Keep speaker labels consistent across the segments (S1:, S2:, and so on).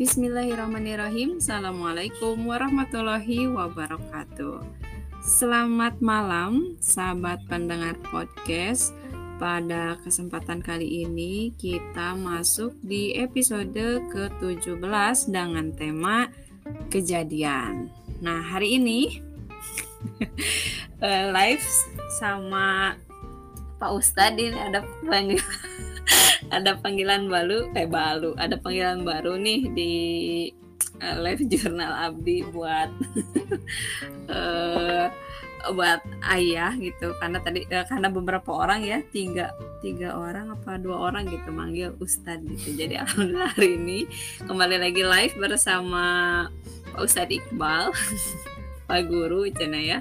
S1: Bismillahirrahmanirrahim. Assalamualaikum warahmatullahi wabarakatuh. Selamat malam, sahabat pendengar podcast. Pada kesempatan kali ini kita masuk di episode ke-17 dengan tema kejadian. Nah, hari ini eh, live sama Pak Ustadz ini ada panggilan ada panggilan baru eh baru ada panggilan baru nih di uh, live jurnal Abdi buat uh, buat ayah gitu. Karena tadi uh, karena beberapa orang ya tiga tiga orang apa dua orang gitu manggil Ustadz gitu. Jadi alhamdulillah hari ini kembali lagi live bersama Pak Ustadz Iqbal Pak Guru cina ya.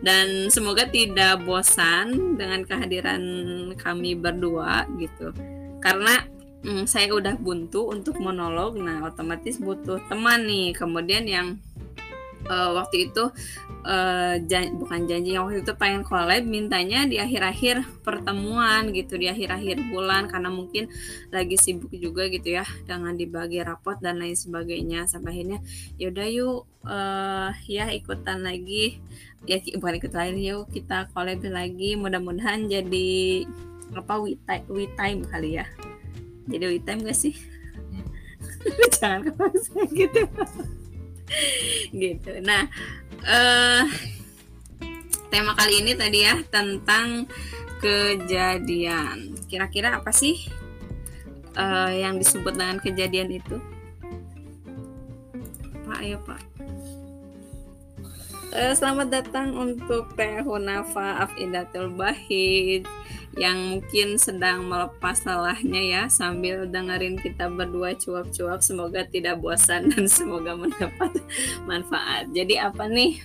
S1: Dan semoga tidak bosan dengan kehadiran kami berdua gitu karena hmm, saya udah buntu untuk monolog nah otomatis butuh teman nih. Kemudian yang uh, waktu itu uh, jan bukan janji yang waktu itu pengen collab mintanya di akhir-akhir pertemuan gitu di akhir-akhir bulan. Karena mungkin lagi sibuk juga gitu ya dengan dibagi rapot dan lain sebagainya. Sampai akhirnya yaudah yuk uh, ya ikutan lagi. Ya bukan ikut lain yuk kita collab lagi. Mudah-mudahan jadi apa we time, we time kali ya? Jadi we time gak sih? Jangan kepaksa gitu. Gitu. Nah uh, tema kali ini tadi ya tentang kejadian. Kira-kira apa sih uh, yang disebut dengan kejadian itu? Pak ayo pak. Uh, selamat datang untuk Teh Hunafa Afidatul Bahid yang mungkin sedang melepas salahnya ya sambil dengerin kita berdua cuap-cuap. Semoga tidak bosan dan semoga mendapat manfaat. Jadi apa nih?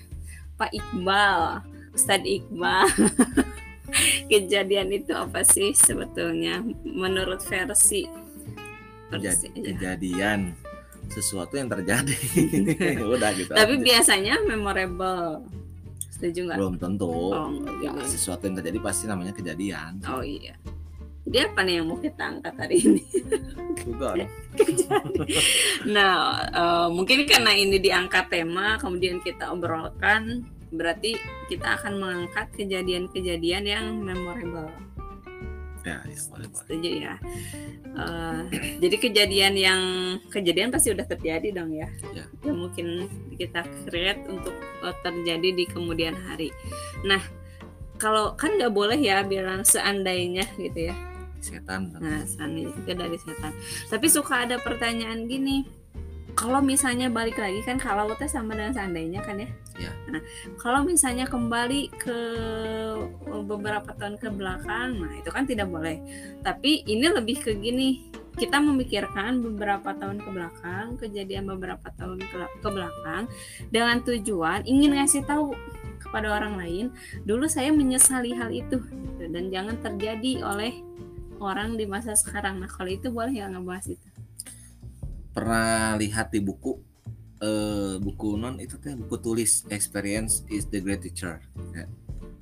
S1: Pak Iqbal, Ustadz Iqbal? Kejadian itu apa sih sebetulnya? Menurut versi?
S2: versi kejadian. Sesuatu yang terjadi. Udah gitu
S1: tapi biasanya memorable Setuju nggak?
S2: Belum tentu. Oh, ya, sesuatu yang terjadi pasti namanya kejadian.
S1: Oh iya. Jadi apa nih yang mau kita angkat hari ini?
S2: Bukan.
S1: nah, uh, mungkin karena ini diangkat tema, kemudian kita obrolkan, berarti kita akan mengangkat kejadian-kejadian yang memorable
S2: ya, ya boleh boleh.
S1: setuju ya. Uh, jadi kejadian yang kejadian pasti udah terjadi dong ya.
S2: Ya,
S1: ya mungkin kita create untuk uh, terjadi di kemudian hari. Nah kalau kan nggak boleh ya bilang seandainya gitu ya.
S2: Setan
S1: nah seandainya itu dari setan. Tapi suka ada pertanyaan gini kalau misalnya balik lagi kan kalau teh sama dengan seandainya kan ya.
S2: ya.
S1: Nah, kalau misalnya kembali ke beberapa tahun ke belakang, nah itu kan tidak boleh. Tapi ini lebih ke gini, kita memikirkan beberapa tahun ke belakang, kejadian beberapa tahun ke, ke belakang dengan tujuan ingin ngasih tahu kepada orang lain, dulu saya menyesali hal itu gitu, dan jangan terjadi oleh orang di masa sekarang. Nah, kalau itu boleh ya ngebahas itu
S2: pernah lihat di buku uh, buku non itu teh buku tulis experience is the great teacher ya.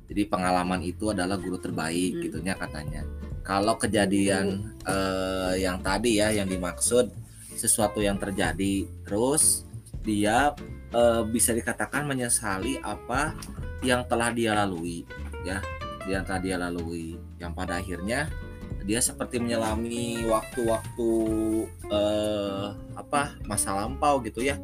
S2: jadi pengalaman itu adalah guru terbaik hmm. gitunya katanya kalau kejadian hmm. uh, yang tadi ya yang dimaksud sesuatu yang terjadi terus dia uh, bisa dikatakan menyesali apa yang telah dia lalui ya yang telah dia lalui yang pada akhirnya dia seperti menyelami waktu-waktu eh, apa masa lampau gitu ya.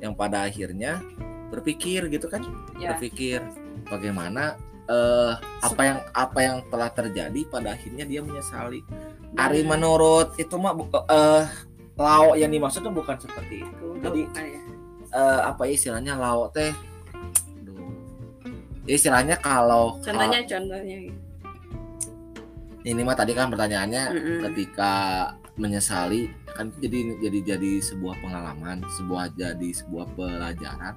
S2: Yang pada akhirnya berpikir gitu kan ya. berpikir bagaimana eh, apa yang apa yang telah terjadi pada akhirnya dia menyesali. Nah, Ari menurut itu mah eh, lauk yang dimaksud tuh bukan seperti itu. Jadi ya. eh, apa ya istilahnya lauk teh istilahnya kalau
S1: contohnya contohnya gitu
S2: ini mah tadi kan pertanyaannya mm -hmm. ketika menyesali kan jadi jadi jadi sebuah pengalaman sebuah jadi sebuah pelajaran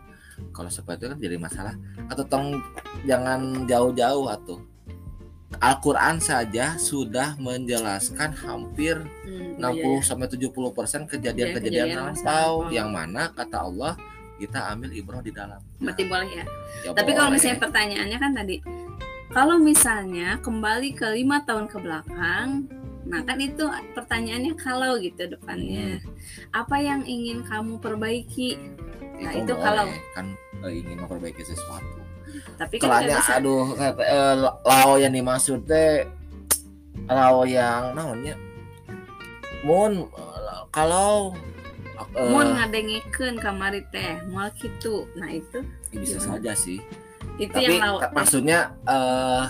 S2: kalau seperti itu kan jadi masalah atau tong jangan jauh-jauh atau Al-Qur'an saja sudah menjelaskan hampir hmm, 60 iya. sampai 70% kejadian-kejadian lampau yang mana kata Allah kita ambil ibrah di dalam.
S1: Berarti boleh ya. ya Tapi boleh. kalau misalnya pertanyaannya kan tadi kalau misalnya kembali ke lima tahun ke belakang Nah kan itu pertanyaannya kalau gitu depannya. Apa yang ingin kamu perbaiki? Nah, itu
S2: boleh,
S1: kalau-
S2: kan eh, ingin memperbaiki sesuatu.
S1: Tapi kan
S2: Kelanya
S1: bisa.
S2: aduh kata, eh, lao yang dimaksud teh lao yang naonnya mun kalau eh,
S1: Mun ngadengikeun kamari teh, moal kitu. Nah itu
S2: bisa
S1: gimana?
S2: saja sih.
S1: Itu
S2: Tapi
S1: yang
S2: ta- maksudnya eh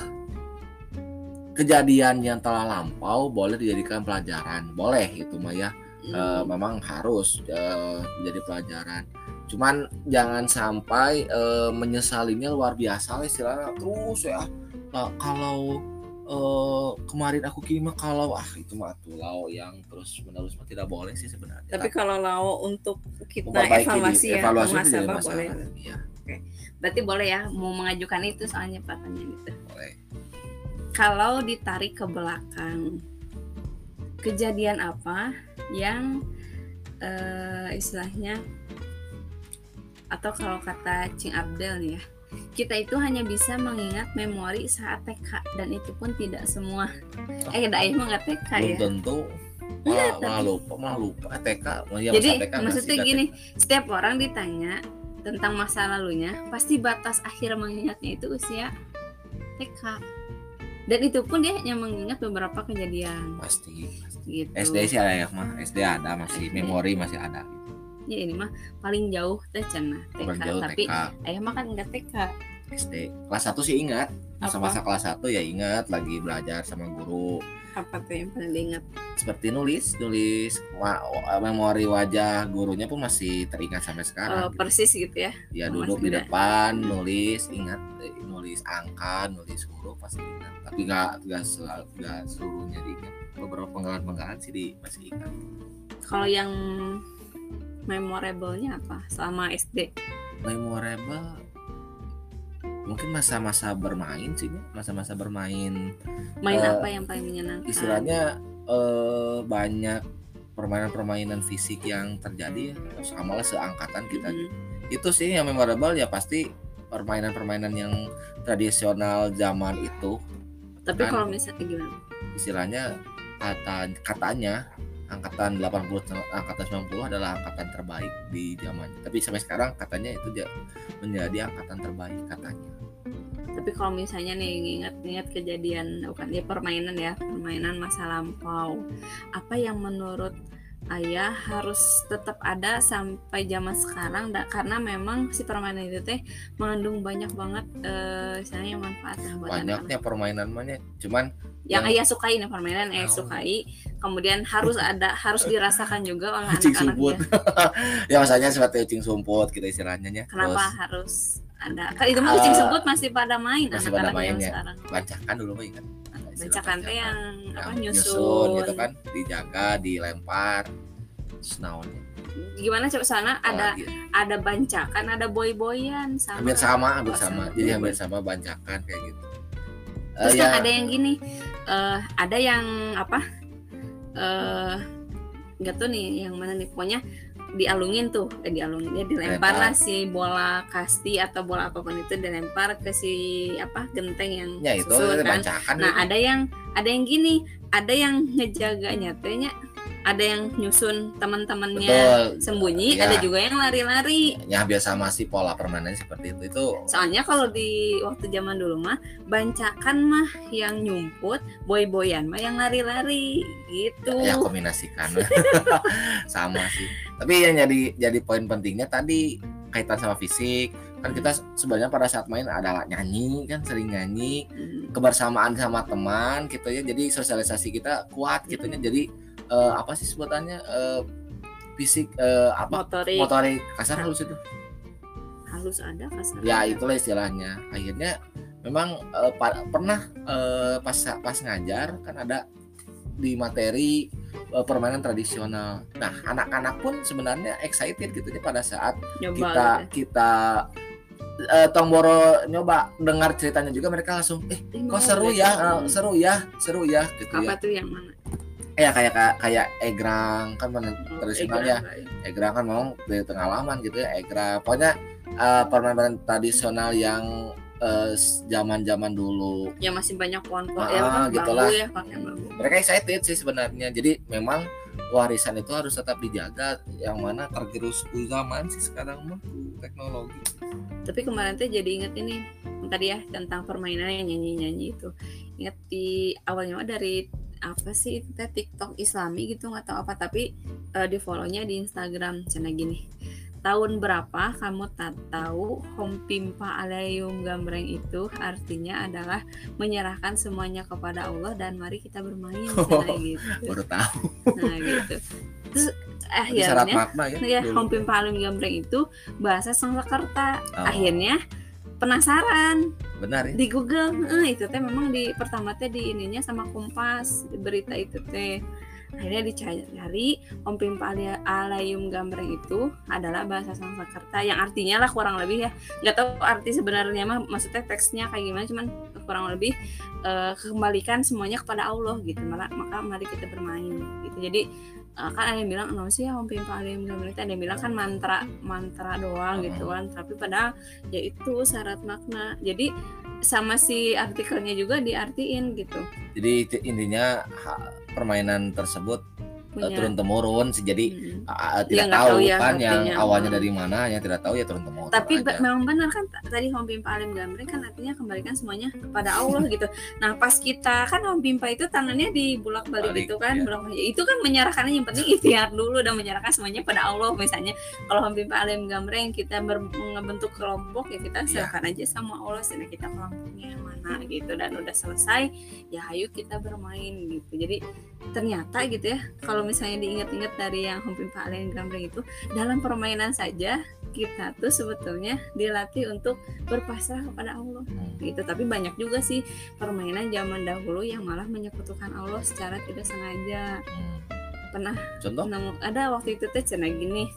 S2: kejadian yang telah lampau boleh dijadikan pelajaran. Boleh itu mah ya. Eh,
S1: Hmm,
S2: memang harus eh, menjadi pelajaran. Cuman jangan sampai eh, menyesalinya luar biasa lah istilahnya terus ya. Nah, kalau eh, kemarin aku kirim kalau ah itu mah tuh lau yang terus menerus mah tidak boleh sih sebenarnya.
S1: Tapi kalau lau untuk kita
S2: Memperbaiki di-
S1: evaluasi ya,
S2: evaluasi jadi
S1: muhasabah
S2: masalah.
S1: boleh.
S2: Iya,
S1: Berarti boleh ya mau mengajukan itu soalnya pertanyaan itu.
S2: boleh.
S1: Kalau ditarik ke belakang, kejadian apa yang eh, istilahnya atau kalau kata Cing Abdel nih ya, kita itu hanya bisa mengingat memori saat TK dan itu pun tidak semua. Eh, daih mah nggak TK
S2: Belum
S1: ya.
S2: tentu malah, malah lupa malah lupa TK ya
S1: Jadi
S2: TK
S1: maksudnya gini, setiap orang ditanya tentang masa lalunya, pasti batas akhir mengingatnya itu usia TK. Dan itu pun dia hanya mengingat beberapa kejadian.
S2: Pasti,
S1: gitu.
S2: SD sih ada ya mah SD ada masih
S1: SD.
S2: memori masih ada.
S1: Ya ini mah paling jauh teh cenah TK,
S2: Paling jauh
S1: tapi
S2: TK
S1: ayah mah kan enggak TK.
S2: SD kelas 1 sih ingat. Masa-masa kelas 1 ya ingat lagi belajar sama guru
S1: Apa tuh yang paling diingat?
S2: seperti nulis nulis memori wajah gurunya pun masih teringat sampai sekarang
S1: persis gitu ya.
S2: ya
S1: oh,
S2: duduk di depan nulis ingat nulis angka nulis huruf pasti ingat. Tapi nggak nggak selalu nggak seluruhnya diingat. Beberapa penggalan penggalan sih di, masih ingat.
S1: Kalau yang memorable-nya apa? Selama SD?
S2: memorable mungkin masa-masa bermain sih masa-masa bermain
S1: Main
S2: Eh,
S1: apa yang paling menyenangkan?
S2: istilahnya eh, banyak permainan-permainan fisik yang terjadi ya sama lah seangkatan kita
S1: Mm.
S2: itu sih yang memorable ya pasti permainan-permainan yang tradisional zaman itu
S1: Tapi
S2: kan.
S1: kalau misalnya gimana?
S2: istilahnya kata katanya angkatan 80 angkatan 90 adalah angkatan terbaik di zaman tapi sampai sekarang katanya itu menjadi angkatan terbaik katanya
S1: Tapi kalau misalnya nih ingat-ingat kejadian bukan dia permainan ya, permainan masa lampau. Apa yang menurut ayah harus tetap ada sampai zaman sekarang da- karena memang si permainan itu teh mengandung banyak banget eh misalnya manfaat yang buat
S2: banyaknya permainan banyak cuman
S1: yang
S2: yang-
S1: ayah sukai nih permainan ayah
S2: Oh.
S1: sukai kemudian harus ada harus dirasakan juga oleh
S2: Kucing
S1: anak-anak
S2: sumput.
S1: dia.
S2: ya maksudnya seperti kucing sumput kita istilahnya ya.
S1: kenapa
S2: Terus
S1: harus ada. Kan itu mah kucing
S2: Eh,
S1: sumput masih pada main
S2: masih pada main ya.
S1: sekarang.
S2: Bancakan dulu mah Istilah
S1: bancakan teh yang apa
S2: Yang
S1: nyusun,
S2: gitu kan dijaga dilempar terus naonnya
S1: gimana coba sana? Ada
S2: Apalagi ya?
S1: ada bancakan ada boy-boyan sama
S2: hampir sama hampir
S1: Oh,
S2: sama. jadi hampir sama bancakan kayak gitu. Eh,
S1: terus
S2: ya,
S1: kan ada yang gini. Eh ada yang apa? Eh nggak tuh nih yang mana nih? Pokoknya dialungin tuh eh dialungin ya dilempar lah si bola kasti atau bola apa pun itu dilempar ke si apa genteng yang
S2: ya itu
S1: susun kan. nah
S2: gitu.
S1: ada yang ada yang gini ada yang ngejaganya. Tehnya ada yang nyusun teman-temannya sembunyi
S2: Ya.
S1: ada juga yang lari-lari.
S2: Ya hampir sama sih pola permainannya seperti itu itu.
S1: Soalnya kalau di waktu zaman dulu mah bancakan mah yang nyumput boy-boyan mah yang lari-lari gitu.
S2: Ya kombinasikan. Sama sih. Tapi yang jadi jadi poin pentingnya tadi kaitan sama fisik. Kan kita sebenarnya pada saat main adalah nyanyi kan sering nyanyi.
S1: Hmm,
S2: kebersamaan sama teman gitu ya. Jadi sosialisasi kita kuat gitu ya. Jadi eh, apa sih sebutannya? Eh, fisik eh, apa?
S1: Motorik.
S2: Motorik. Kasar halus itu.
S1: Halus ada kasar
S2: ya
S1: ada.
S2: itulah istilahnya. Akhirnya memang eh, pa- pernah eh, pas pas ngajar kan ada di materi eh, permainan tradisional. Nah anak-anak pun sebenarnya excited gitu ya pada saat
S1: nyoba
S2: kita
S1: gitu.
S2: kita eh, Tongboro nyoba dengar ceritanya juga mereka langsung eh kok seru
S1: gitu.
S2: ya? eh, seru ya? Seru ya? Gitu
S1: apa
S2: ya
S1: tuh yang mana
S2: ya kayak kayak kayak egrang kan mana
S1: Oh,
S2: tradisional
S1: eh,
S2: ya
S1: gerah.
S2: egrang kan memang dari pengalaman gitu ya egrang. Pokoknya eh, permainan tradisional yang eh, zaman-zaman dulu.
S1: Ya masih banyak pohon-pohon.
S2: Ah,
S1: ya kan
S2: gitu lah.
S1: ya bambu.
S2: Mereka excited sih sebenarnya. Jadi memang warisan itu harus tetap dijaga. Yang mana tergerus zaman sih sekarang mah teknologi.
S1: Tapi kemarin tuh jadi inget ini tadi ya tentang permainan yang nyanyi-nyanyi itu. Inget di awalnya dari apa sih itu teh TikTok Islami gitu nggak tahu apa tapi eh, di follownya di Instagram cina gini tahun berapa kamu tak tahu Hompimpa Alayum Gambreng itu artinya adalah menyerahkan semuanya kepada Allah dan mari kita bermain cina gitu
S2: baru tahu
S1: nah gitu terus akhirnya
S2: makna ya
S1: ya
S2: dulu.
S1: Hompim Palim Gambreng itu bahasa Sanskerta.
S2: Oh.
S1: Akhirnya penasaran.
S2: Benar ya.
S1: Di Google, eh, itu teh memang di pertama teh di ininya sama Kompas di berita itu teh. Akhirnya dicari Hompim Palim Alayum Gambreng itu adalah bahasa Sanskerta yang artinya lah kurang lebih ya. Nggak tahu arti sebenarnya mah maksudnya teksnya kayak gimana cuman kurang lebih eh, kembalikan semuanya kepada Allah gitu. Malah maka mari kita bermain gitu. Jadi eh, kan ada yang bilang no sih om pimpa alim gambar itu. Ada yang bilang kan mantra mantra doang gitu kan. Tapi padahal ya itu syarat makna. Jadi sama si artikelnya juga diartiin gitu.
S2: Jadi intinya permainan tersebut
S1: punya
S2: turun temurun sih jadi
S1: Mm.
S2: ah, ah,
S1: Ya,
S2: tidak
S1: nggak
S2: tahu
S1: tahu ya
S2: kan yang awalnya
S1: Hmm.
S2: dari mana yang tidak tahu ya turun temurun
S1: tapi
S2: aja.
S1: memang benar kan tadi Om Pimpa Alim Gambreng kan artinya kembalikan semuanya kepada Allah gitu. Nah pas kita kan Om Pimpa itu tangannya dibulak balik
S2: Balik,
S1: gitu kan,
S2: ya.
S1: bolak itu kan menyerahkan yang penting ikhtiar dulu dan menyerahkan semuanya pada Allah misalnya. Kalau Om Pimpa Alim Gambreng kita membentuk kelompok ya kita
S2: Iya.
S1: serahkan aja sama Allah sehingga kita kelompoknya mana gitu dan udah selesai ya ayo kita bermain gitu. Jadi ternyata gitu ya kalau misalnya diingat-ingat dari yang Om Pimpa Alim Gambreng itu dalam permainan saja kita tuh sebetulnya dilatih untuk berpasrah kepada Allah
S2: Hmm.
S1: gitu tapi banyak juga sih permainan zaman dahulu yang malah menyekutukan Allah secara tidak sengaja
S2: Hmm.
S1: pernah
S2: contoh
S1: nemu ada waktu itu teh cina gini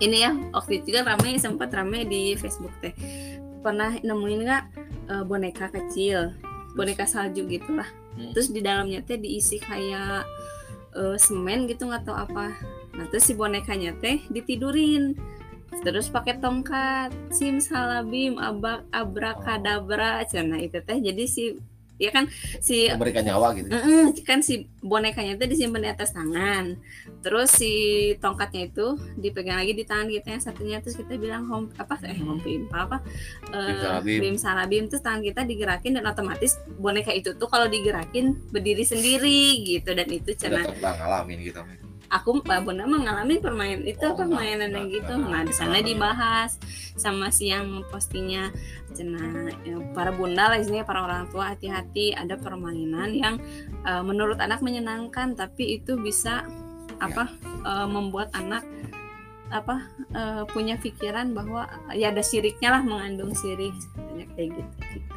S1: ini ya waktu itu kan ramai sempat ramai di Facebook teh pernah nemuin nggak eh, boneka kecil boneka salju gitulah.
S2: Hmm.
S1: terus di dalamnya teh diisi kayak eh, semen gitu nggak tahu apa. Nah terus si bonekanya teh ditidurin. Terus pakai tongkat sim salabim abak abrakadabra cina itu teh. Jadi si ya kan si
S2: memberikan nyawa gitu.
S1: Mm-mm, kan si bonekanya itu disimpan di atas tangan. Terus si tongkatnya itu dipegang lagi di tangan kita yang satunya. Terus kita bilang home apa eh home pimpa apa
S2: Bim salabim.
S1: bim salabim. Terus tangan kita digerakin dan otomatis boneka itu tuh kalau digerakin berdiri sendiri gitu. Dan itu
S2: ngalamin gitu
S1: aku Mbak Bunda mengalami permainan itu
S2: Oh,
S1: apa
S2: enggak,
S1: mainan yang gitu.
S2: Enggak,
S1: nah di sana dibahas sama si yang postingnya. Cina ya, para bunda lah istilahnya para orang tua hati-hati. Ada permainan yang eh, menurut anak menyenangkan tapi itu bisa apa eh, membuat anak apa eh, punya pikiran bahwa ya ada siriknya lah mengandung sirik kayak gitu, gitu.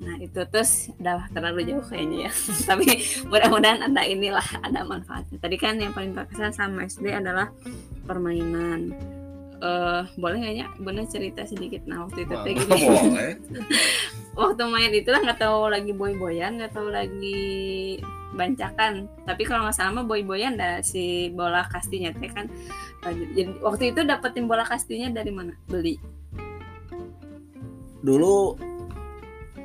S1: Nah itu terus udah terlalu jauh kayaknya ya. Tapi mudah-mudahan ada inilah ada manfaatnya. Tadi kan yang paling berkesan sama SD adalah permainan. eh boleh nggak ya Bunda cerita sedikit? Nah waktu itu kayak gini. Waktu main itu lah nggak tahu lagi boy boyan nggak tahu lagi bancakan. Tapi kalau nggak salah mah boy boyan ada si bola kastinya teh kan. Lagi jadi waktu itu dapetin bola kastinya dari mana? Beli.
S2: Dulu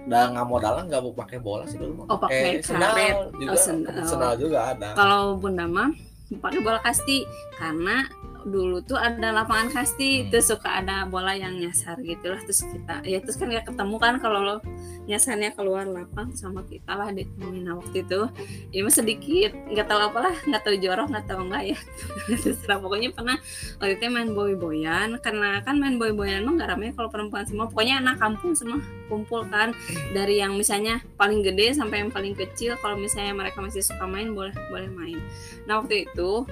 S2: udah nggak modalan nggak mau pakai bola sih dulu
S1: Oh, pakai karet.
S2: juga
S1: Oh, sendal.
S2: sendal juga ada
S1: kalau bunda mah pakai bola kasti karena dulu tuh ada lapangan kasti
S2: Hmm.
S1: terus suka ada bola yang nyasar gitu lah terus kita ya terus kan nggak ketemu kan kalau lo nyasarnya keluar lapang sama kita lah ditemuin nah waktu itu ya mah sedikit nggak tahu apalah nggak tahu jorok nggak tahu enggak ya. Terserah pokoknya pernah waktu itu main boy boyan karena kan main boy boyan mah nggak ramai kalau perempuan semua pokoknya anak kampung semua kumpul kan. Dari yang misalnya paling gede sampai yang paling kecil kalau misalnya mereka masih suka main boleh boleh main. Nah waktu itu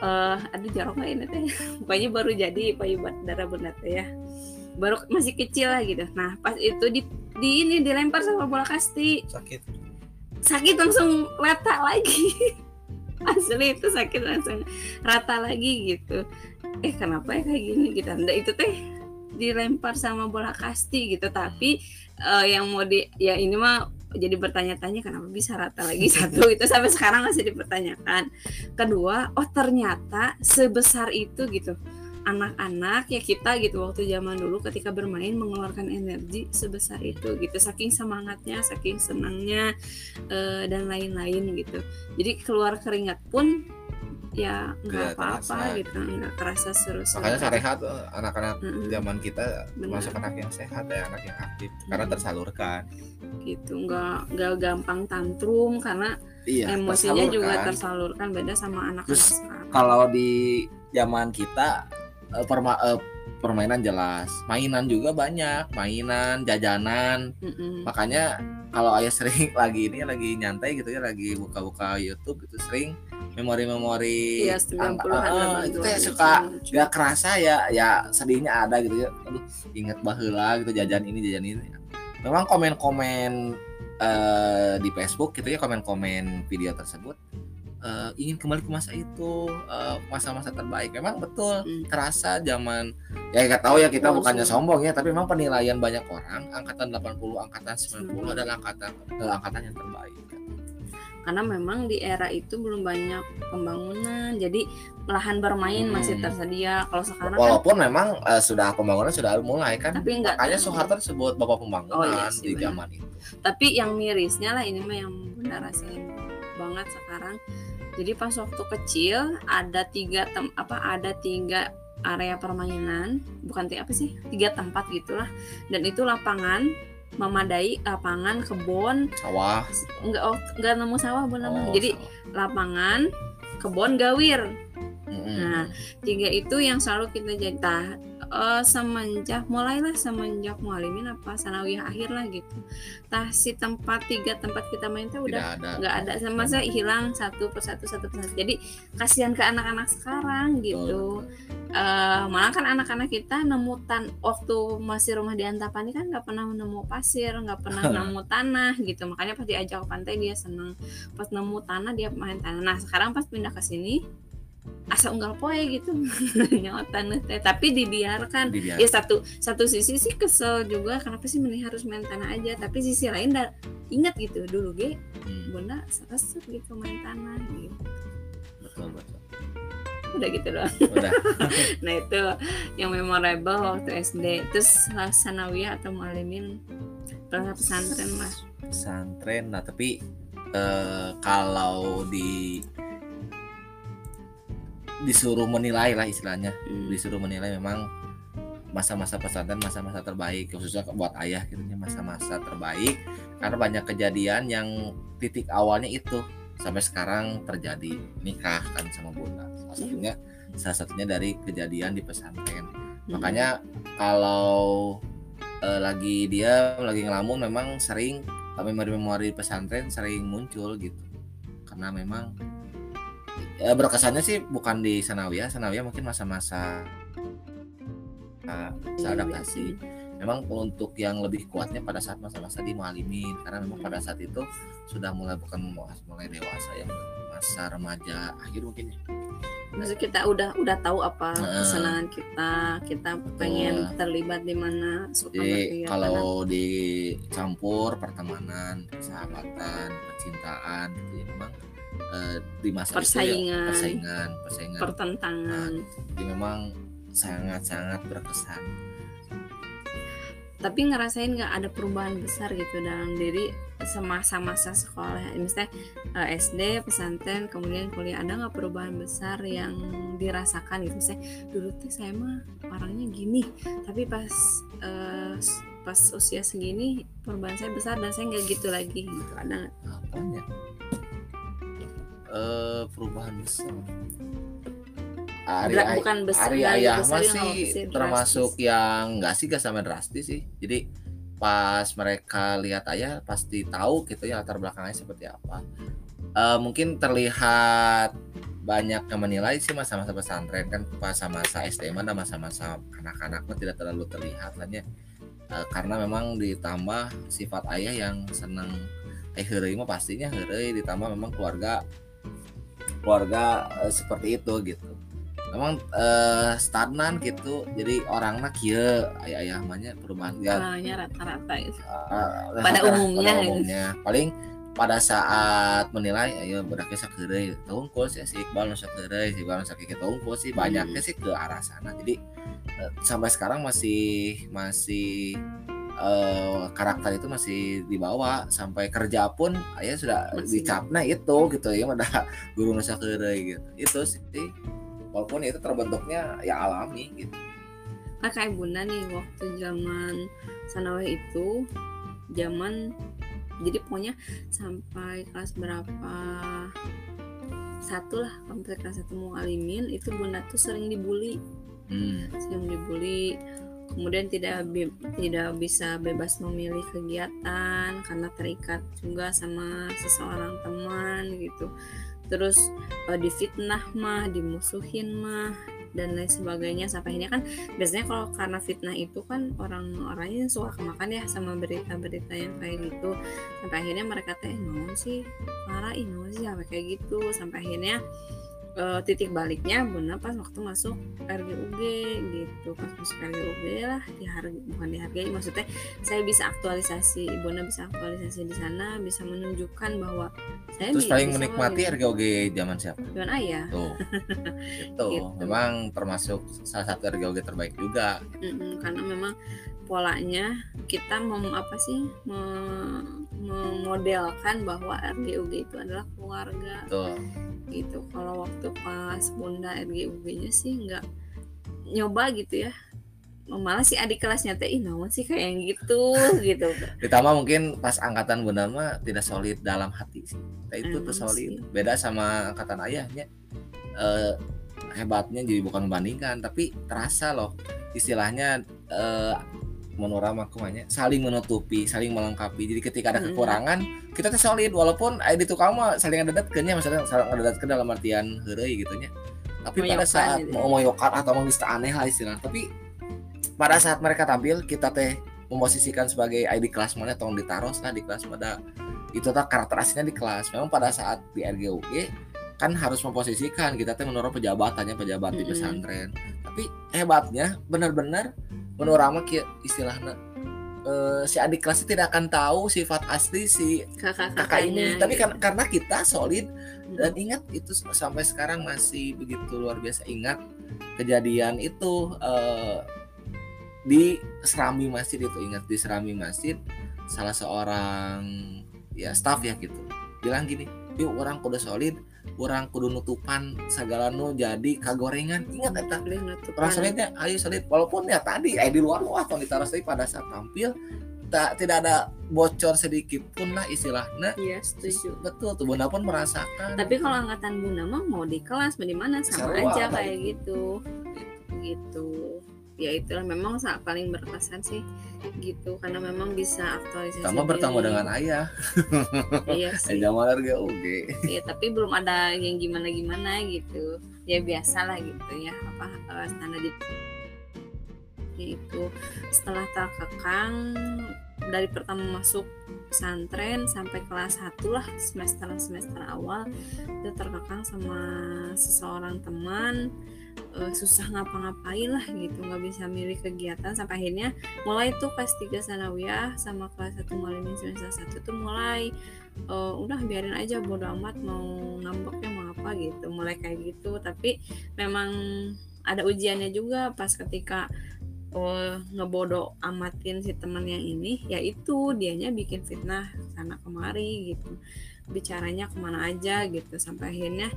S1: eh aduh jorok nggak ini teh? Pokoknya baru jadi payudara bunda teh ya. Baru masih kecil lah gitu. Nah pas itu di di ini dilempar sama bola kasti.
S2: Sakit.
S1: Sakit langsung rata lagi. Asli itu sakit langsung rata lagi gitu. Eh kenapa ya kayak gini gitu? Nah itu teh dilempar sama bola kasti gitu. Tapi eh, yang mau di ya ini mah jadi bertanya-tanya kenapa bisa rata lagi satu? Itu sampai sekarang masih dipertanyakan. Kedua oh ternyata sebesar itu gitu. Anak-anak ya kita gitu waktu zaman dulu ketika bermain mengeluarkan energi sebesar itu gitu. Saking semangatnya saking senangnya eh, dan lain-lain gitu. Jadi keluar keringat pun ya nggak apa-apa
S2: terasa.
S1: gitu nggak kerasa seru-seru
S2: makanya sehat eh, anak-anak
S1: Mm-mm.
S2: zaman kita
S1: Benar.
S2: termasuk anak yang sehat ya anak yang aktif karena
S1: Mm.
S2: tersalurkan
S1: gitu nggak nggak gampang tantrum karena
S2: iya
S1: emosinya juga
S2: tersalurkan.
S1: tersalurkan beda sama anak-anak
S2: kalau di zaman kita eh, perma- eh, permainan jelas mainan juga banyak mainan jajanan
S1: Mm-mm.
S2: makanya kalau ayah sering lagi ini lagi nyantai gitu ya lagi buka-buka YouTube gitu sering memori-memori
S1: Iya,
S2: ang-
S1: 90-an,
S2: eh, itu
S1: 80-an,
S2: kayak suka gak kerasa ya ya sedihnya ada gitu ya. Aduh inget baheula gitu jajan ini jajan ini. Memang komen-komen eh, di Facebook gitu ya komen-komen video tersebut eh, ingin kembali ke masa itu eh, masa-masa terbaik. Memang betul
S1: Mm.
S2: terasa zaman ya nggak tahu ya kita
S1: Oh,
S2: bukannya sombong ya tapi memang penilaian banyak orang angkatan 80 angkatan 90 adalah angkatan eh, angkatan yang terbaik
S1: karena memang di era itu belum banyak pembangunan jadi lahan bermain
S2: Hmm.
S1: masih tersedia. Kalau sekarang kan
S2: walaupun memang eh, sudah pembangunan sudah mulai kan
S1: tapi enggak
S2: makanya Soeharto disebut bapak pembangunan
S1: Oh, iya sih,
S2: di
S1: benar.
S2: zaman itu.
S1: Tapi yang mirisnya lah ini mah yang bunda rasain banget sekarang. Jadi pas waktu kecil ada tiga tem apa ada tiga area permainan bukan tiga apa sih? Tiga tempat gitulah. Dan itu lapangan memadai lapangan kebun.
S2: Sawah.
S1: Enggak oh, enggak nemu sawah benar
S2: oh,
S1: jadi
S2: sawah.
S1: lapangan kebun gawir Nah, tiga itu yang selalu kita jadi tah, eh, semenjak mulailah semenjak mualimin apa sanawiyah akhir lah gitu. Tah si tempat tiga tempat kita main tuh udah
S2: tidak ada
S1: nggak ada sama saya hilang satu persatu satu persatu. Jadi kasihan ke anak-anak sekarang gitu. Eh, malah kan anak-anak kita nemu tan waktu masih rumah di Antapani kan nggak pernah nemu pasir, nggak pernah nemu tanah gitu. Makanya pas diajak ke pantai dia seneng. Pas nemu tanah dia main tanah. Nah sekarang pas pindah ke sini asa unggal poe gitu. Nyawa tanah teh. Tapi dibiarkan.
S2: Dibiarkan.
S1: ya satu satu sisi sih kesel juga. Kenapa sih mending harus main tanah aja? Tapi sisi lain dah ingat gitu dulu ge
S2: Hmm,
S1: bunda resep gitu main tanah gitu.
S2: Betul betul.
S1: Udah gitu doang.
S2: Udah.
S1: Nah itu yang memorable waktu SD terus sanawiyah atau mualimin pernah pesantren mas?
S2: Pesantren. Nah tapi eh, kalau di disuruh menilai lah istilahnya.
S1: Hmm.
S2: disuruh menilai memang masa-masa pesantren masa-masa terbaik khususnya buat ayah gitu masa-masa terbaik. Karena banyak kejadian yang titik awalnya itu sampai sekarang terjadi. Nikah kan sama bunda. Salah satunya salah satunya dari kejadian di pesantren.
S1: Hmm.
S2: makanya kalau eh, lagi dia lagi ngelamun memang sering memori-memori pesantren sering muncul gitu. Karena memang ya berkesannya sih bukan di sanawiyah sanawiyah mungkin masa-masa uh,
S1: Iya,
S2: adaptasi. memang untuk yang lebih kuatnya pada saat masa-masa di mualimin karena memang pada saat itu sudah mulai bukan mulai dewasa ya masa remaja akhir mungkin ya.
S1: Maksudnya kita udah udah tahu apa kesenangan kita, kita pengen terlibat di mana,
S2: Jadi kalau dicampur pertemanan, persahabatan, percintaan gitu ya memang eh, di masa itu ya,
S1: Persaingan.
S2: persaingan, persaingan.
S1: pertentangan.
S2: Jadi memang sangat-sangat berkesan.
S1: Tapi ngerasain nggak ada perubahan besar gitu dalam diri semasa-masa sekolah, misalnya eh, SD, pesantren, kemudian kuliah ada nggak perubahan besar yang dirasakan gitu? Saya dulu tuh saya mah orangnya gini, tapi pas s- pas usia segini perubahan saya besar dan saya nggak gitu lagi gitu. Ada nggak?
S2: Apanya? Eh perubahan besar. Ari,
S1: Dra- bukan besar,
S2: Ari
S1: nggak yang
S2: sih
S1: drastis.
S2: termasuk yang enggak sih gak sampai drastis sih. Jadi pas mereka lihat ayah pasti tahu gitu ya latar belakangnya seperti apa. Eh, mungkin terlihat banyak yang menilai sih masa-masa pesantren kan pas masa SD mana masa-masa kanak-kanak mah tidak terlalu terlihat lah ya. Eh, karena memang ditambah sifat ayah yang senang eh mah pastinya heureuy ditambah memang keluarga keluarga eh, seperti itu gitu memang eh, stagnan gitu jadi orangnya kieu ayah ayah mahnya perubahan ya
S1: rata-rata gitu.
S2: eh,
S1: Pada umumnya
S2: pada
S1: gitu.
S2: umumnya paling pada saat menilai ayo beraknya sakeureuy tahungkul sih si Iqbal nu sakeureuy si Iqbal nu sakit tahungkul sih banyaknya sih ke arah sana jadi eh, sampai sekarang masih masih eh, karakter itu masih dibawa. Sampai kerja pun ayah sudah
S1: Masih.
S2: dicapna itu gitu. Ya udah guru nu sakeureuy gitu. Itu sih. Walaupun itu terbentuknya ya alami gitu.
S1: Nah, kayak bunda nih waktu zaman sanawiyah itu zaman jadi pokoknya sampai kelas berapa? Satu lah sampai kelas satu mau alimin itu bunda tuh sering dibully.
S2: Hmm.
S1: sering dibully kemudian tidak tidak bisa bebas memilih kegiatan karena terikat juga sama seseorang teman gitu. Terus eh, difitnah mah dimusuhin mah dan lain sebagainya. Sampai akhirnya kan biasanya kalau karena fitnah itu kan orang-orangnya suka kemakan ya sama berita-berita yang kayak gitu. Sampai akhirnya mereka teh non sih? Parah ih naon sih? Sampai kayak gitu. Sampai akhirnya eh, titik baliknya bunda pas waktu masuk RGUG gitu. Pas masuk RGUG lah dihargai bukan dihargai maksudnya saya bisa aktualisasi bunda bisa aktualisasi di sana bisa menunjukkan bahwa saya
S2: terus paling menikmati
S1: loh,
S2: RGOG zaman siapa?
S1: Gitu. Dengan ayah.
S2: Tuh. Itu
S1: Gitu.
S2: memang termasuk salah satu RGOG terbaik juga.
S1: Mm-mm, karena memang polanya kita mem apa sih me- memodelkan bahwa RGUG itu adalah keluarga.
S2: Tuh
S1: gitu kalau waktu pas bunda RGUG-nya sih nggak nyoba gitu ya. Malah si adik kelasnya teh ih naon sih kayak gitu gitu.
S2: Ditambah mungkin pas angkatan bunda mah tidak solid dalam hati sih. Nah, itu tuh
S1: Emang
S2: solid.
S1: sih.
S2: beda sama angkatan ayahnya. Eh, hebatnya jadi bukan membandingkan tapi terasa loh istilahnya eh menurut aku saling menutupi saling melengkapi jadi ketika ada
S1: Mm-mm.
S2: kekurangan kita tuh solid walaupun ada di tukang mah saling ada datkennya maksudnya saling ada datken dalam artian heureuy gitu nya tapi pada saat
S1: gitu ya.
S2: mau moyokan atau mau bisa aneh lah istilah tapi pada saat mereka tampil kita teh memposisikan sebagai ID kelas mana tolong ditaruh lah di kelas mana itu tak karakter aslinya di kelas memang pada saat di RGUG kan harus memposisikan. Kita teh menurut pejabatannya pejabat di
S1: Mm-mm.
S2: pesantren. Tapi hebatnya benar-benar menurut ama istilahnya eh, si adik kelasnya tidak akan tahu sifat asli si kakak ini.
S1: kakak-kakaknya
S2: tapi
S1: gitu.
S2: kan karena kita solid dan ingat itu sampai sekarang masih begitu luar biasa. Ingat kejadian itu eh, di Serami Masjid itu ingat di Serami Masjid salah seorang ya staff ya gitu bilang gini yuk orang kudu solid orang kudu nutupan segala nu jadi kagorengan ingat eta
S1: nutupan.
S2: orang solidnya ayo solid walaupun ya tadi eh, di luar wah kalau ditaruh tapi pada saat tampil tak tidak ada bocor sedikit pun lah istilahnya
S1: Iya setuju.
S2: betul tuh bunda pun merasakan
S1: Tapi kalau angkatan bunda mah mau di kelas mau di mana sama
S2: Seru
S1: aja kayak gitu. Gitu. Ya itulah memang saat paling berkesan sih gitu. Karena memang bisa aktualisasi.
S2: Kamu bertemu dengan ayah.
S1: Iya sih.
S2: zaman RGUG
S1: ya tapi belum ada yang gimana gimana gitu. Ya biasa lah gitu ya apa eh, standar di itu setelah terkekang dari pertama masuk pesantren sampai kelas 1 lah semester semester awal itu terkekang sama seseorang teman eh, susah ngapa-ngapain lah gitu nggak bisa milih kegiatan. Sampai akhirnya mulai tuh kelas 3 sanawiyah sama kelas 1 malimin semester 1 tuh mulai eh, udah biarin aja bodo amat mau ngambeknya mau apa gitu. Mulai kayak gitu tapi memang ada ujiannya juga pas ketika oh, ngebodo amatin si teman yang ini yaitu dianya bikin fitnah sana kemari gitu bicaranya ke mana aja gitu sampai akhirnya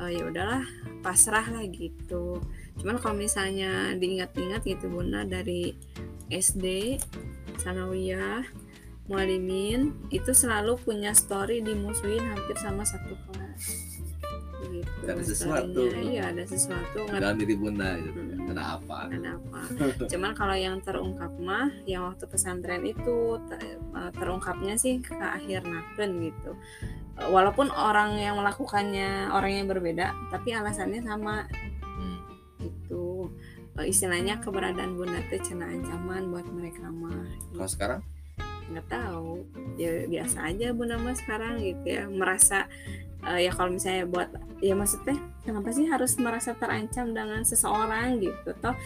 S1: eh, ya udahlah pasrah lah gitu cuman kalau misalnya diingat-ingat gitu bunda dari SD sanawiyah mualimin itu selalu punya story dimusuhin hampir sama satu kelas gitu
S2: Ada sesuatu.
S1: iya ada sesuatu nggak
S2: dalam diri bunda gitu.
S1: Hmm.
S2: Ada apa
S1: ada apa cuman kalau yang terungkap mah yang waktu pesantren itu te- eh, terungkapnya sih ke akhir naken gitu. Eh, walaupun orang yang melakukannya orang yang berbeda tapi alasannya sama.
S2: Hmm.
S1: itu Eh, istilahnya keberadaan bunda teh cina ancaman buat mereka mah.
S2: Kalau sekarang?
S1: Nggak tahu. Ya biasa aja bunda mah sekarang gitu ya. Merasa eh, ya kalau misalnya buat ya maksudnya kenapa sih harus merasa terancam dengan seseorang gitu toh?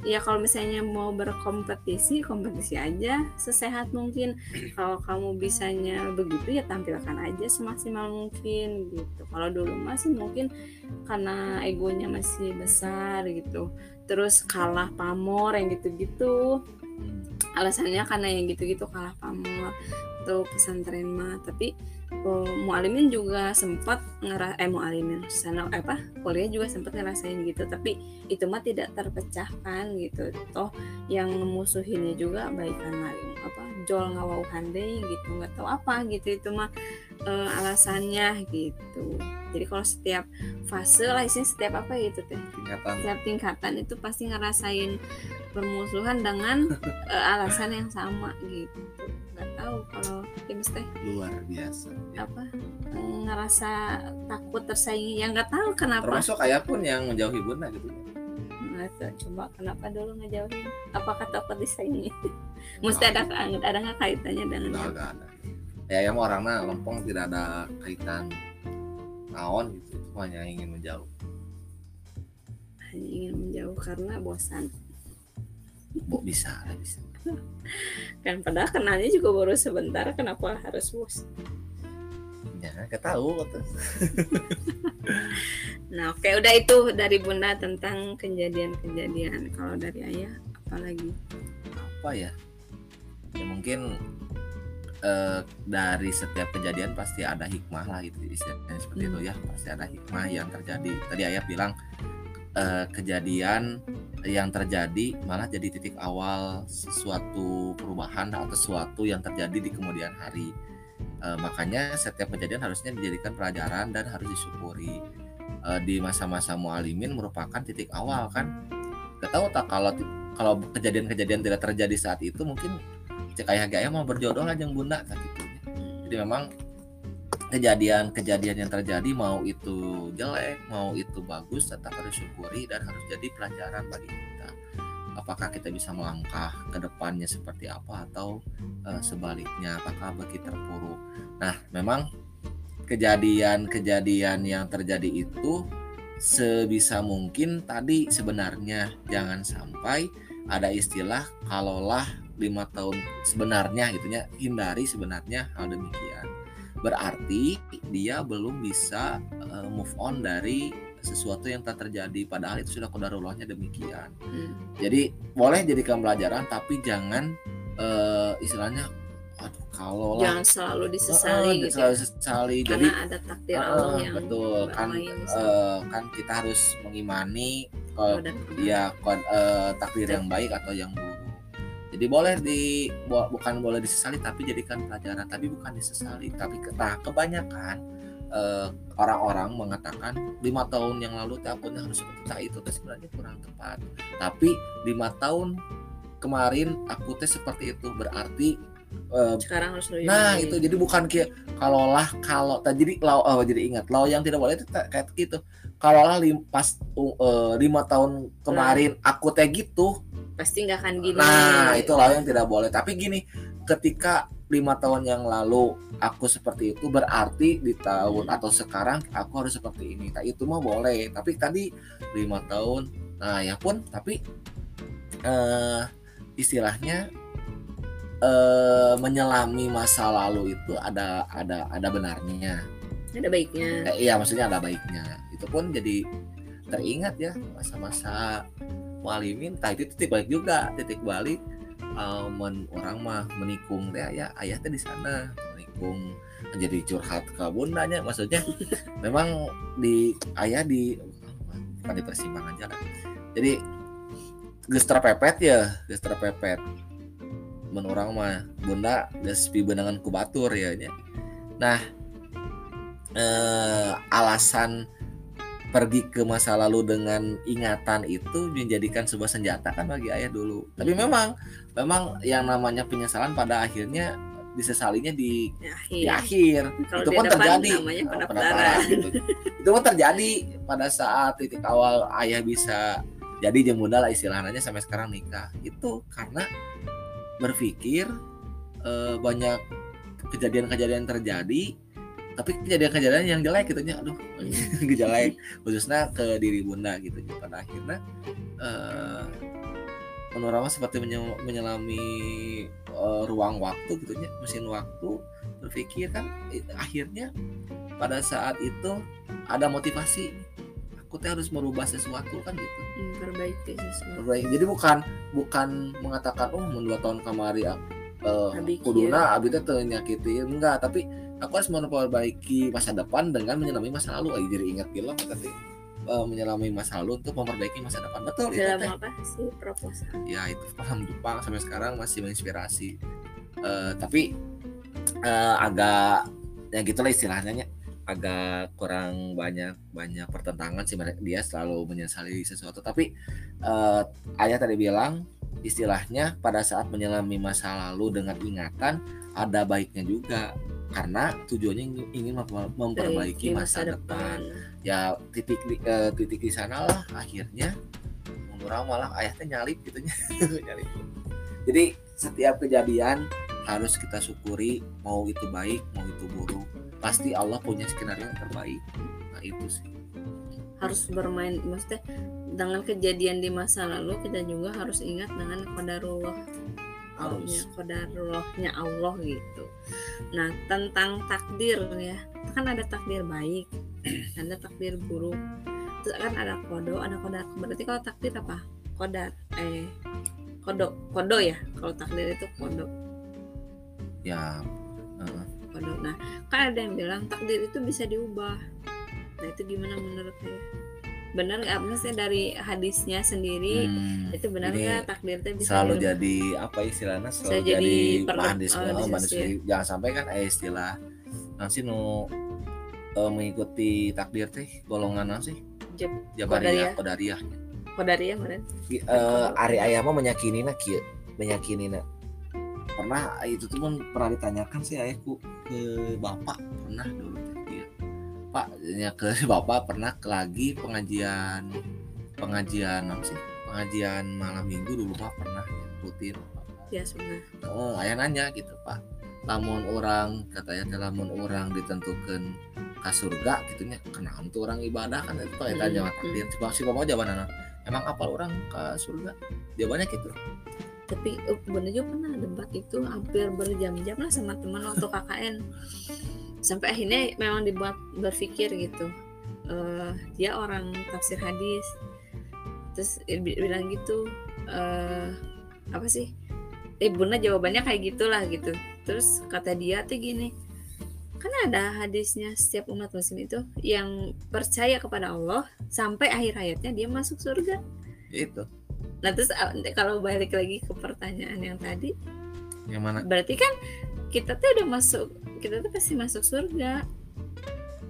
S1: Ya kalau misalnya mau berkompetisi kompetisi aja sesehat mungkin. Kalau kamu bisanya begitu ya tampilkan aja semaksimal mungkin gitu. Kalau dulu masih mungkin karena egonya masih besar gitu. Terus kalah pamor yang gitu-gitu. Alasannya karena yang gitu-gitu kalah pamor. Atau pesantren mah. Tapi oh, mualimin juga sempat ngera eh mualimin sana apa kuliah juga sempat ngerasain gitu. Tapi itu mah tidak terpecahkan gitu. Toh yang musuhinnya juga baikan lain apa jol ngawau handai gitu nggak tahu apa gitu. Itu mah eh, alasannya gitu. Jadi kalau setiap fase lah isinya setiap apa gitu teh.
S2: Tingkatan.
S1: Setiap tingkatan itu pasti ngerasain permusuhan dengan eh, alasan yang sama gitu. Nggak tahu James teh?
S2: Luar biasa ya.
S1: apa? Eh, ngerasa takut tersaingi yang nggak tahu kenapa.
S2: Termasuk ayah pun yang menjauhi bunda gitu.
S1: Itu, coba kenapa dulu ngejauhin? Apakah takut disaingi? Mesti ada ada nggak kaitannya dengan
S2: nggak nggak ada. Ya yang orangnya lempeng tidak ada kaitan naon gitu. Itu hanya ingin menjauh.
S1: Hanya ingin menjauh karena bosan.
S2: Bo, bisa bisa
S1: kan padahal kenalnya juga baru sebentar kenapa harus bosan
S2: ya nggak tahu
S1: nah oke udah itu dari bunda tentang kejadian-kejadian. Kalau dari ayah apalagi
S2: apa ya? Ya mungkin eh, dari setiap kejadian pasti ada hikmah lah gitu istilahnya seperti
S1: Hmm.
S2: itu ya. Pasti ada hikmah yang terjadi. Tadi ayah bilang eh, kejadian yang terjadi malah jadi titik awal sesuatu perubahan atau sesuatu yang terjadi di kemudian hari. Eh, makanya setiap kejadian harusnya dijadikan pelajaran dan harus disyukuri. Eh, di masa-masa mualimin merupakan titik awal kan. Gak tahu tak kalau kalau kejadian-kejadian tidak terjadi saat itu mungkin cek ayah gaya mau berjodoh lah jeung bunda tak gitu. Jadi memang kejadian-kejadian yang terjadi mau itu jelek mau itu bagus tetap harus syukuri dan harus jadi pelajaran bagi kita. Apakah kita bisa melangkah ke depannya seperti apa atau eh, sebaliknya apakah bagi terpuruk? Nah memang kejadian-kejadian yang terjadi itu sebisa mungkin tadi sebenarnya. Jangan sampai ada istilah kalaulah lima tahun sebenarnya gitunya hindari sebenarnya hal demikian berarti dia belum bisa eh, move on dari sesuatu yang tak terjadi padahal itu sudah kodarullahnya demikian.
S1: Hmm.
S2: jadi boleh jadikan pelajaran tapi jangan eh, istilahnya aduh kalau lah
S1: jangan selalu disesali gitu ya.
S2: selalu sesali jadi
S1: karena ada takdir
S2: Ah,
S1: Allah yang
S2: betul. kan eh, kan kita harus mengimani dia kon- eh, takdir yang baik atau yang buruk jadi boleh di bu- bukan boleh disesali tapi jadikan pelajaran. Tapi bukan disesali tapi nah, kebanyakan eh, orang-orang mengatakan lima tahun yang lalu teh akunnya harus seperti itu teh sebenarnya kurang tepat. Tapi lima tahun kemarin aku teh seperti itu. Berarti eh,
S1: sekarang harus lebih
S2: Nah itu. Jadi bukan kayak kalau tak jadi lau oh, jadi ingat lau yang tidak boleh itu tak- kayak gitu. Kalaulah lim, pas uh, lima tahun kemarin aku teh gitu
S1: pasti nggak akan gini.
S2: Nah itu lau yang tidak boleh. Tapi gini ketika lima tahun yang lalu aku seperti itu berarti di tahun
S1: Hmm.
S2: atau sekarang aku harus seperti ini. Tak itu mah boleh. Tapi tadi lima tahun nah ya pun tapi eh istilahnya eh menyelami masa lalu itu ada ada ada benarnya.
S1: Ada baiknya.
S2: Eh, iya maksudnya ada baiknya. Itu pun jadi teringat ya masa-masa walimin tah itu titik balik juga titik balik eh, men- orang mah menikung teh ya ayah teh di sana menikung menjadi curhat ke bundanya. Maksudnya memang di ayah di bukan di persimpangan jalan. Jadi geus terpepet ya geus terpepet. Mun urang mah bunda geus pibeunangan ku batur ya nya. nah eh, alasan pergi ke masa lalu dengan ingatan itu menjadikan sebuah senjata kan bagi ayah dulu. Tapi memang memang yang namanya penyesalan pada akhirnya disesalinya di,
S1: ya,
S2: di akhir.
S1: kalau
S2: itu
S1: di
S2: pun terjadi.
S1: namanya
S2: Oh,
S1: pendaftaran
S2: gitu. itu pun terjadi pada saat titik awal ayah bisa jadi jemunda lah istilahnya sampai sekarang nikah. Itu karena berpikir eh, banyak kejadian-kejadian terjadi tapi kejadian-kejadian yang jelek gitu nya. Aduh jelek khususnya ke diri bunda gitu pada akhirnya eh, menurut seperti menyelami uh, ruang waktu gitu ya mesin waktu berpikir kan akhirnya pada saat itu ada motivasi. Aku teh harus merubah sesuatu kan gitu.
S1: Sesuatu.
S2: Perbaiki. jadi bukan bukan mengatakan oh dua tahun kemari uh, kuduna abi teh nyakiti enggak tapi aku harus memperbaiki masa depan dengan menyelami masa lalu. Ay, jadi ingat film tadi uh, menyelami masa lalu untuk memperbaiki masa depan. Betul
S1: dalam itu apa sih proposal?
S2: Ya itu paham Jepang sampai sekarang masih menginspirasi. Uh, tapi uh, agak ya gitulah istilahnya agak kurang banyak banyak pertentangan sih dia selalu menyesali sesuatu. Tapi uh, ayah tadi bilang istilahnya pada saat menyelami masa lalu dengan ingatan ada baiknya juga karena tujuannya ingin memperbaiki masa, masa depan. depan. Ya titik uh, titik di sana lah. Akhirnya menurut malah ayahnya nyalip gitu nyalip. Jadi setiap kejadian harus kita syukuri mau itu baik mau itu buruk. Pasti Allah punya skenario yang terbaik. Nah itu sih.
S1: Harus bermain maksudnya dengan kejadian di masa lalu kita juga harus ingat dengan kodarullah harus kodarullahnya Allah gitu. Nah tentang takdir ya. Kan ada takdir baik ada takdir buruk. Terus kan ada kodo ada kodar berarti kalau takdir apa? Kodar eh kodo kodo ya. Kalau takdir itu kodo
S2: ya.
S1: Uh, waduh nah kan ada yang bilang takdir itu bisa diubah. Nah itu gimana menurut saya benar nggak? Maksudnya dari hadisnya sendiri hmm, itu benar nggak? Takdir itu bisa
S2: selalu jadi apa istilahnya selalu jadi, jadi bahan diskusi, oh, diskusi. jangan sampai kan eh istilah nanti nu uh, mengikuti takdir teh golongan sih?
S1: Jabariyah
S2: Qadariyah
S1: Qadariyah mana
S2: uh, Ari ayam menyakini nak menyakini nak pernah itu tuh pun pernah ditanyakan sih ayahku ke bapak pernah dulu ya. pak ya ke bapak pernah ke lagi pengajian pengajian apa sih? Pengajian malam minggu dulu pak pernah ya, rutin
S1: ya sebenarnya
S2: oh ayah nanya gitu pak. Lamun orang katanya lamun orang ditentukan ke surga gitunya kenapa tuh orang ibadah kan itu kayak tanya hmm. takdir coba sih mau jawaban emang apa orang ke surga? Jawabannya gitu.
S1: Tapi uh, bener juga pernah debat itu hampir berjam-jam lah sama teman waktu KKN sampai akhirnya memang dibuat berpikir gitu. Uh, dia orang tafsir hadis. Terus bilang gitu uh, apa sih? Eh bunda jawabannya kayak gitulah gitu. Terus kata dia tuh gini kan ada hadisnya setiap umat muslim itu yang percaya kepada Allah sampai akhir hayatnya dia masuk surga.
S2: Itu
S1: Nah terus kalau balik lagi ke pertanyaan yang tadi,
S2: yang mana?
S1: Berarti kan kita tuh udah masuk, kita tuh pasti masuk surga.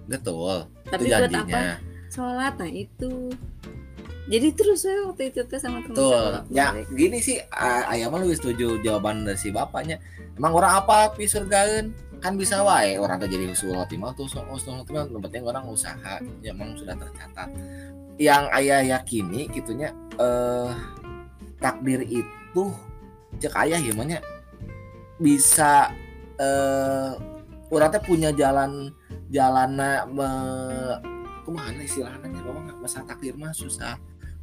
S2: Betul.
S1: Tapi itu buat apa? Sholat, nah itu. Jadi terus saya waktu itu tuh sama teman
S2: Betul. Ya gini sih, ayah mah lebih setuju jawaban dari si bapaknya. Emang orang apa pi surgain? kan bisa wae orang tuh jadi usul khotimah tuh usul khotimah penting orang usaha ya emang sudah tercatat yang ayah yakini gitunya eh takdir itu cek ayah gimana bisa eh orang punya jalan jalan me, ke mana istilahnya kalau nggak masa takdir mah susah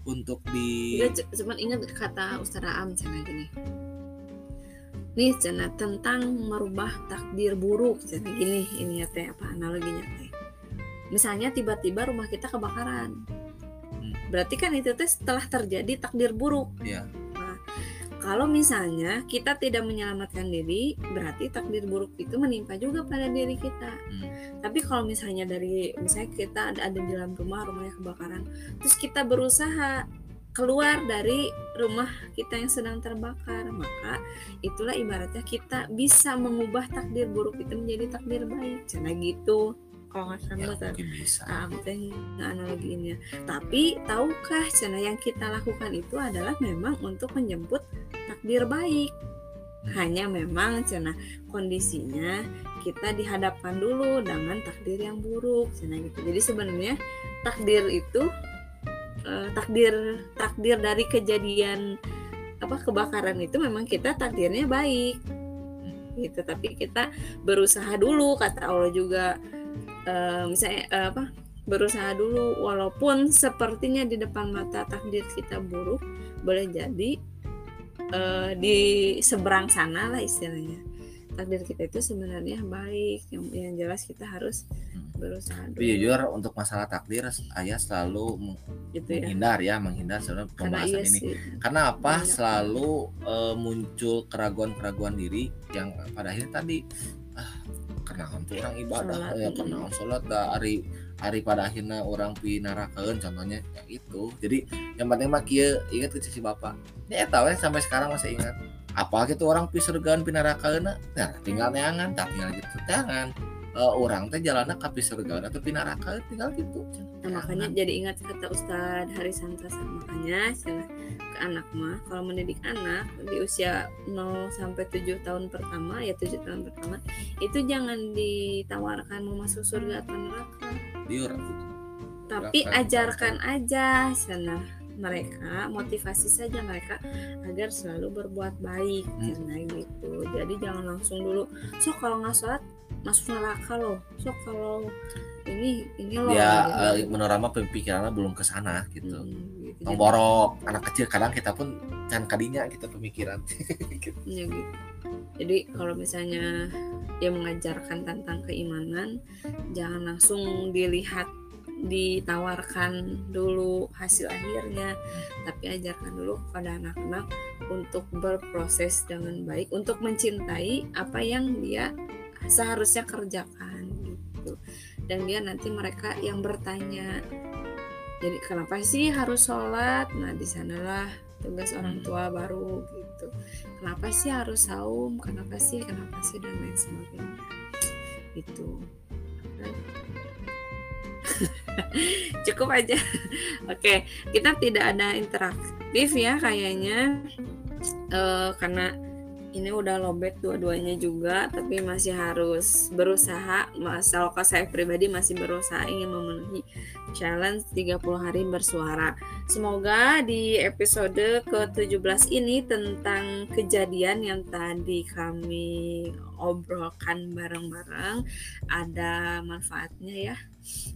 S2: untuk di
S1: ya, cuman ingat kata Ustaz Am cina gini nih. Cina tentang merubah takdir buruk. Cina gini ini ya teh apa analoginya teh? Misalnya tiba-tiba rumah kita kebakaran. Berarti kan itu teh setelah terjadi takdir buruk.
S2: Yeah.
S1: Kalau misalnya kita tidak menyelamatkan diri berarti takdir buruk itu menimpa juga pada diri kita. Hmm. tapi kalau misalnya dari misalnya kita ada, ada di dalam rumah rumahnya kebakaran terus kita berusaha keluar dari rumah kita yang sedang terbakar maka itulah ibaratnya kita bisa mengubah takdir buruk itu menjadi takdir baik. Cara gitu kalau nggak salah
S2: ya, mungkin bisa.
S1: Ah, analoginya. Tapi tahukah cara yang kita lakukan itu adalah memang untuk menjemput takdir baik. Hmm. hanya memang cina kondisinya kita dihadapkan dulu dengan takdir yang buruk cina gitu. Jadi sebenarnya takdir itu eh, takdir takdir dari kejadian apa kebakaran itu memang kita takdirnya baik. Hmm. gitu tapi kita berusaha dulu kata Allah juga uh, misalnya uh, apa berusaha dulu walaupun sepertinya di depan mata takdir kita buruk boleh jadi eh, di seberang sana lah istilahnya. Takdir kita itu sebenarnya baik yang, yang jelas kita harus berusaha
S2: Tapi
S1: dulu.
S2: jujur untuk masalah takdir ayah selalu
S1: gitu ya.
S2: menghindar ya menghindar sebenarnya
S1: karena
S2: pembahasan
S1: iya
S2: ini.
S1: sih.
S2: Karena apa?
S1: Banyak.
S2: selalu eh, muncul keraguan-keraguan diri yang pada akhirnya tadi ah karena orang ibadah. Ya karena dah hari hari pada akhirnya orang pinarakeun contohnya ya itu. Jadi yang penting mah kieu ingat ke si bapak. Ya tahu ya sampai sekarang masih ingat. Apa gitu orang pi surgaan pinarakaeun nah tinggal neangan tak tinggal gitu jangan Eh, orang teh jalannya ka pi surgaan atau pinarakaeun tinggal gitu
S1: Nah, makanya jadi ingat kata Ustadz Hari Santasa makanya cina ke anak mah kalau mendidik anak di usia 0 sampai 7 tahun pertama ya 7 tahun pertama itu jangan ditawarkan mau masuk surga atau neraka.
S2: Liur
S1: tapi
S2: Neraka.
S1: ajarkan aja sana mereka motivasi saja mereka agar selalu berbuat baik
S2: Hmm.
S1: karena gitu. Jadi jangan langsung dulu so kalau nggak sholat masuk neraka loh so kalau ini ini loh
S2: ya
S1: gitu.
S2: eh, menurut mah pemikirannya belum ke sana gitu
S1: Hmm, gitu.
S2: Borok anak kecil kadang kita pun can kadinya kita pemikiran gitu.
S1: Ya gitu. Jadi kalau misalnya dia mengajarkan tentang keimanan, jangan langsung dilihat ditawarkan dulu hasil akhirnya, tapi ajarkan dulu kepada anak-anak untuk berproses dengan baik, untuk mencintai apa yang dia seharusnya kerjakan gitu. Dan dia nanti mereka yang bertanya, jadi kenapa sih harus sholat? Nah di sanalah tugas orang tua baru gitu. Kenapa sih harus saum? Kenapa sih? Kenapa sih? Dan lain sebagainya. Itu cukup aja. Oke kita tidak ada interaktif ya kayaknya. Eh, karena ini udah lobet dua-duanya juga tapi masih harus berusaha masalah saya pribadi masih berusaha ingin memenuhi challenge 30 hari bersuara Semoga di episode ke-17 ini tentang kejadian yang tadi kami obrolkan bareng-bareng ada manfaatnya ya.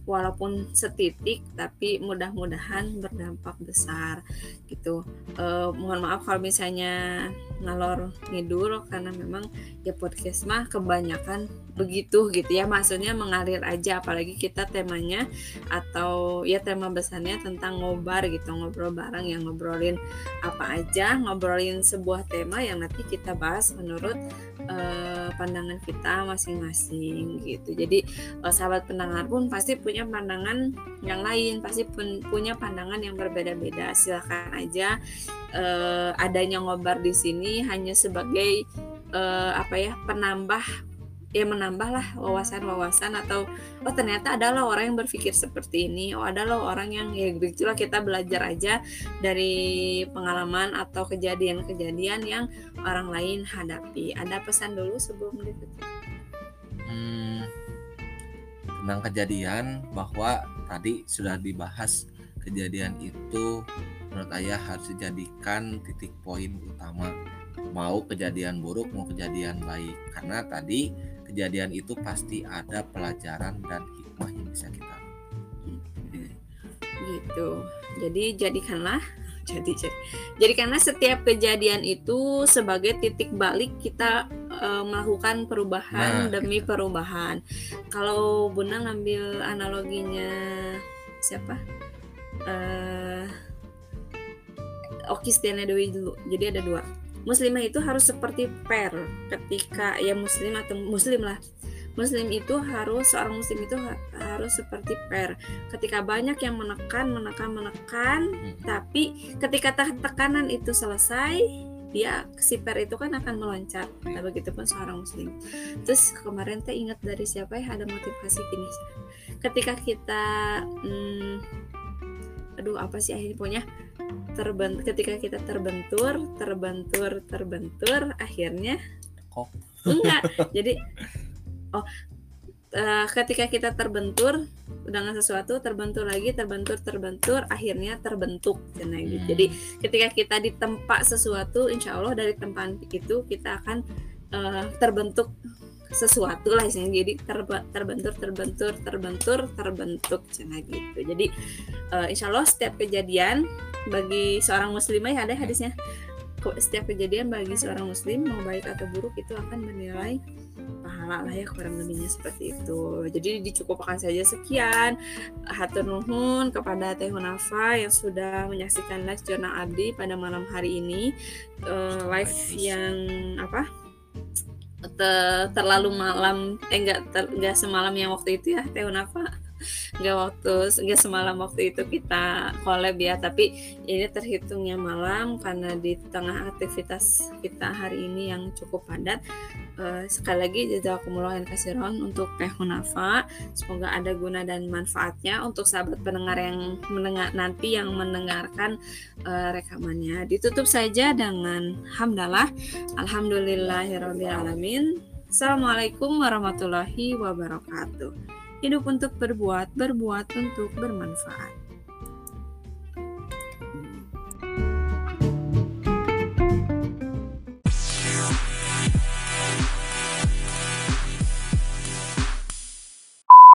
S1: Walaupun setitik tapi mudah-mudahan berdampak besar gitu. Eh, mohon maaf kalau misalnya ngalor ngidul karena memang ya podcast mah kebanyakan begitu gitu ya. Maksudnya mengalir aja apalagi kita temanya atau ya tema besarnya tentang ngobar gitu ngobrol bareng yang ngobrolin apa aja ngobrolin sebuah tema yang nanti kita bahas menurut eh, pandangan kita masing-masing gitu. Jadi eh, sahabat pendengar pun pasti punya pandangan yang lain pasti pun punya pandangan yang berbeda-beda. Silahkan aja eh, adanya ngobar di sini hanya sebagai eh, apa ya penambah ya menambahlah wawasan-wawasan atau oh ternyata adalah orang yang berpikir seperti ini oh adalah orang yang ya begitulah kita belajar aja dari pengalaman atau kejadian-kejadian yang orang lain hadapi. Ada pesan dulu sebelum ditutup
S2: Hmm, tentang kejadian bahwa tadi sudah dibahas kejadian itu menurut ayah harus dijadikan titik poin utama. Mau kejadian buruk mau kejadian baik. Karena tadi kejadian itu pasti ada pelajaran dan hikmah yang bisa kita
S1: gitu. Jadi jadikanlah jadi jadi jadikanlah setiap kejadian itu sebagai titik balik kita eh, melakukan perubahan
S2: Nah,
S1: demi perubahan. Kalau bunda ngambil analoginya siapa? Eh Oki Stiana Dewi dulu. Jadi ada dua muslimah itu harus seperti per ketika ya muslim atau muslim lah. Muslim itu harus seorang muslim itu ha- harus seperti per ketika banyak yang menekan menekan menekan
S2: Hmm.
S1: tapi ketika te- tekanan itu selesai dia si per itu kan akan meloncat. Nah begitu pun seorang muslim. Terus kemarin teh ingat dari siapa ya? Ada motivasi gini ketika kita hmm, aduh apa sih akhirnya punya terben ketika kita terbentur terbentur terbentur akhirnya
S2: Kok?
S1: enggak jadi oh eh, ketika kita terbentur dengan sesuatu terbentur lagi terbentur terbentur akhirnya terbentuk Cina, gitu.
S2: Hmm.
S1: jadi ketika kita ditempa sesuatu insya Allah dari tempaan itu kita akan eh, terbentuk sesuatu lah istilahnya. jadi terbe- terbentur terbentur terbentur terbentuk Cina, gitu. Jadi eh, insya Allah setiap kejadian bagi seorang muslimah ya ada hadisnya. Setiap kejadian bagi seorang muslim mau baik atau buruk itu akan bernilai pahala lah ya kurang lebihnya seperti itu. Jadi dicukupkan saja sekian. Hatur nuhun kepada Teh Hunafa yang sudah menyaksikan live jurnal Abdi pada malam hari ini. Uh, live yang apa terlalu malam eh enggak ter, enggak semalam yang waktu itu ya Teh Hunafa nggak waktu nggak semalam waktu itu kita collab ya tapi ini terhitungnya malam karena di tengah aktivitas kita hari ini yang cukup padat uh, sekali lagi jazakumullah kasiron untuk Teh Hunafa. Semoga ada guna dan manfaatnya untuk sahabat pendengar yang mendengar nanti yang mendengarkan uh, rekamannya. Ditutup saja dengan hamdalah alhamdulillahirobbilalamin. Assalamualaikum warahmatullahi wabarakatuh hidup untuk berbuat, berbuat untuk bermanfaat.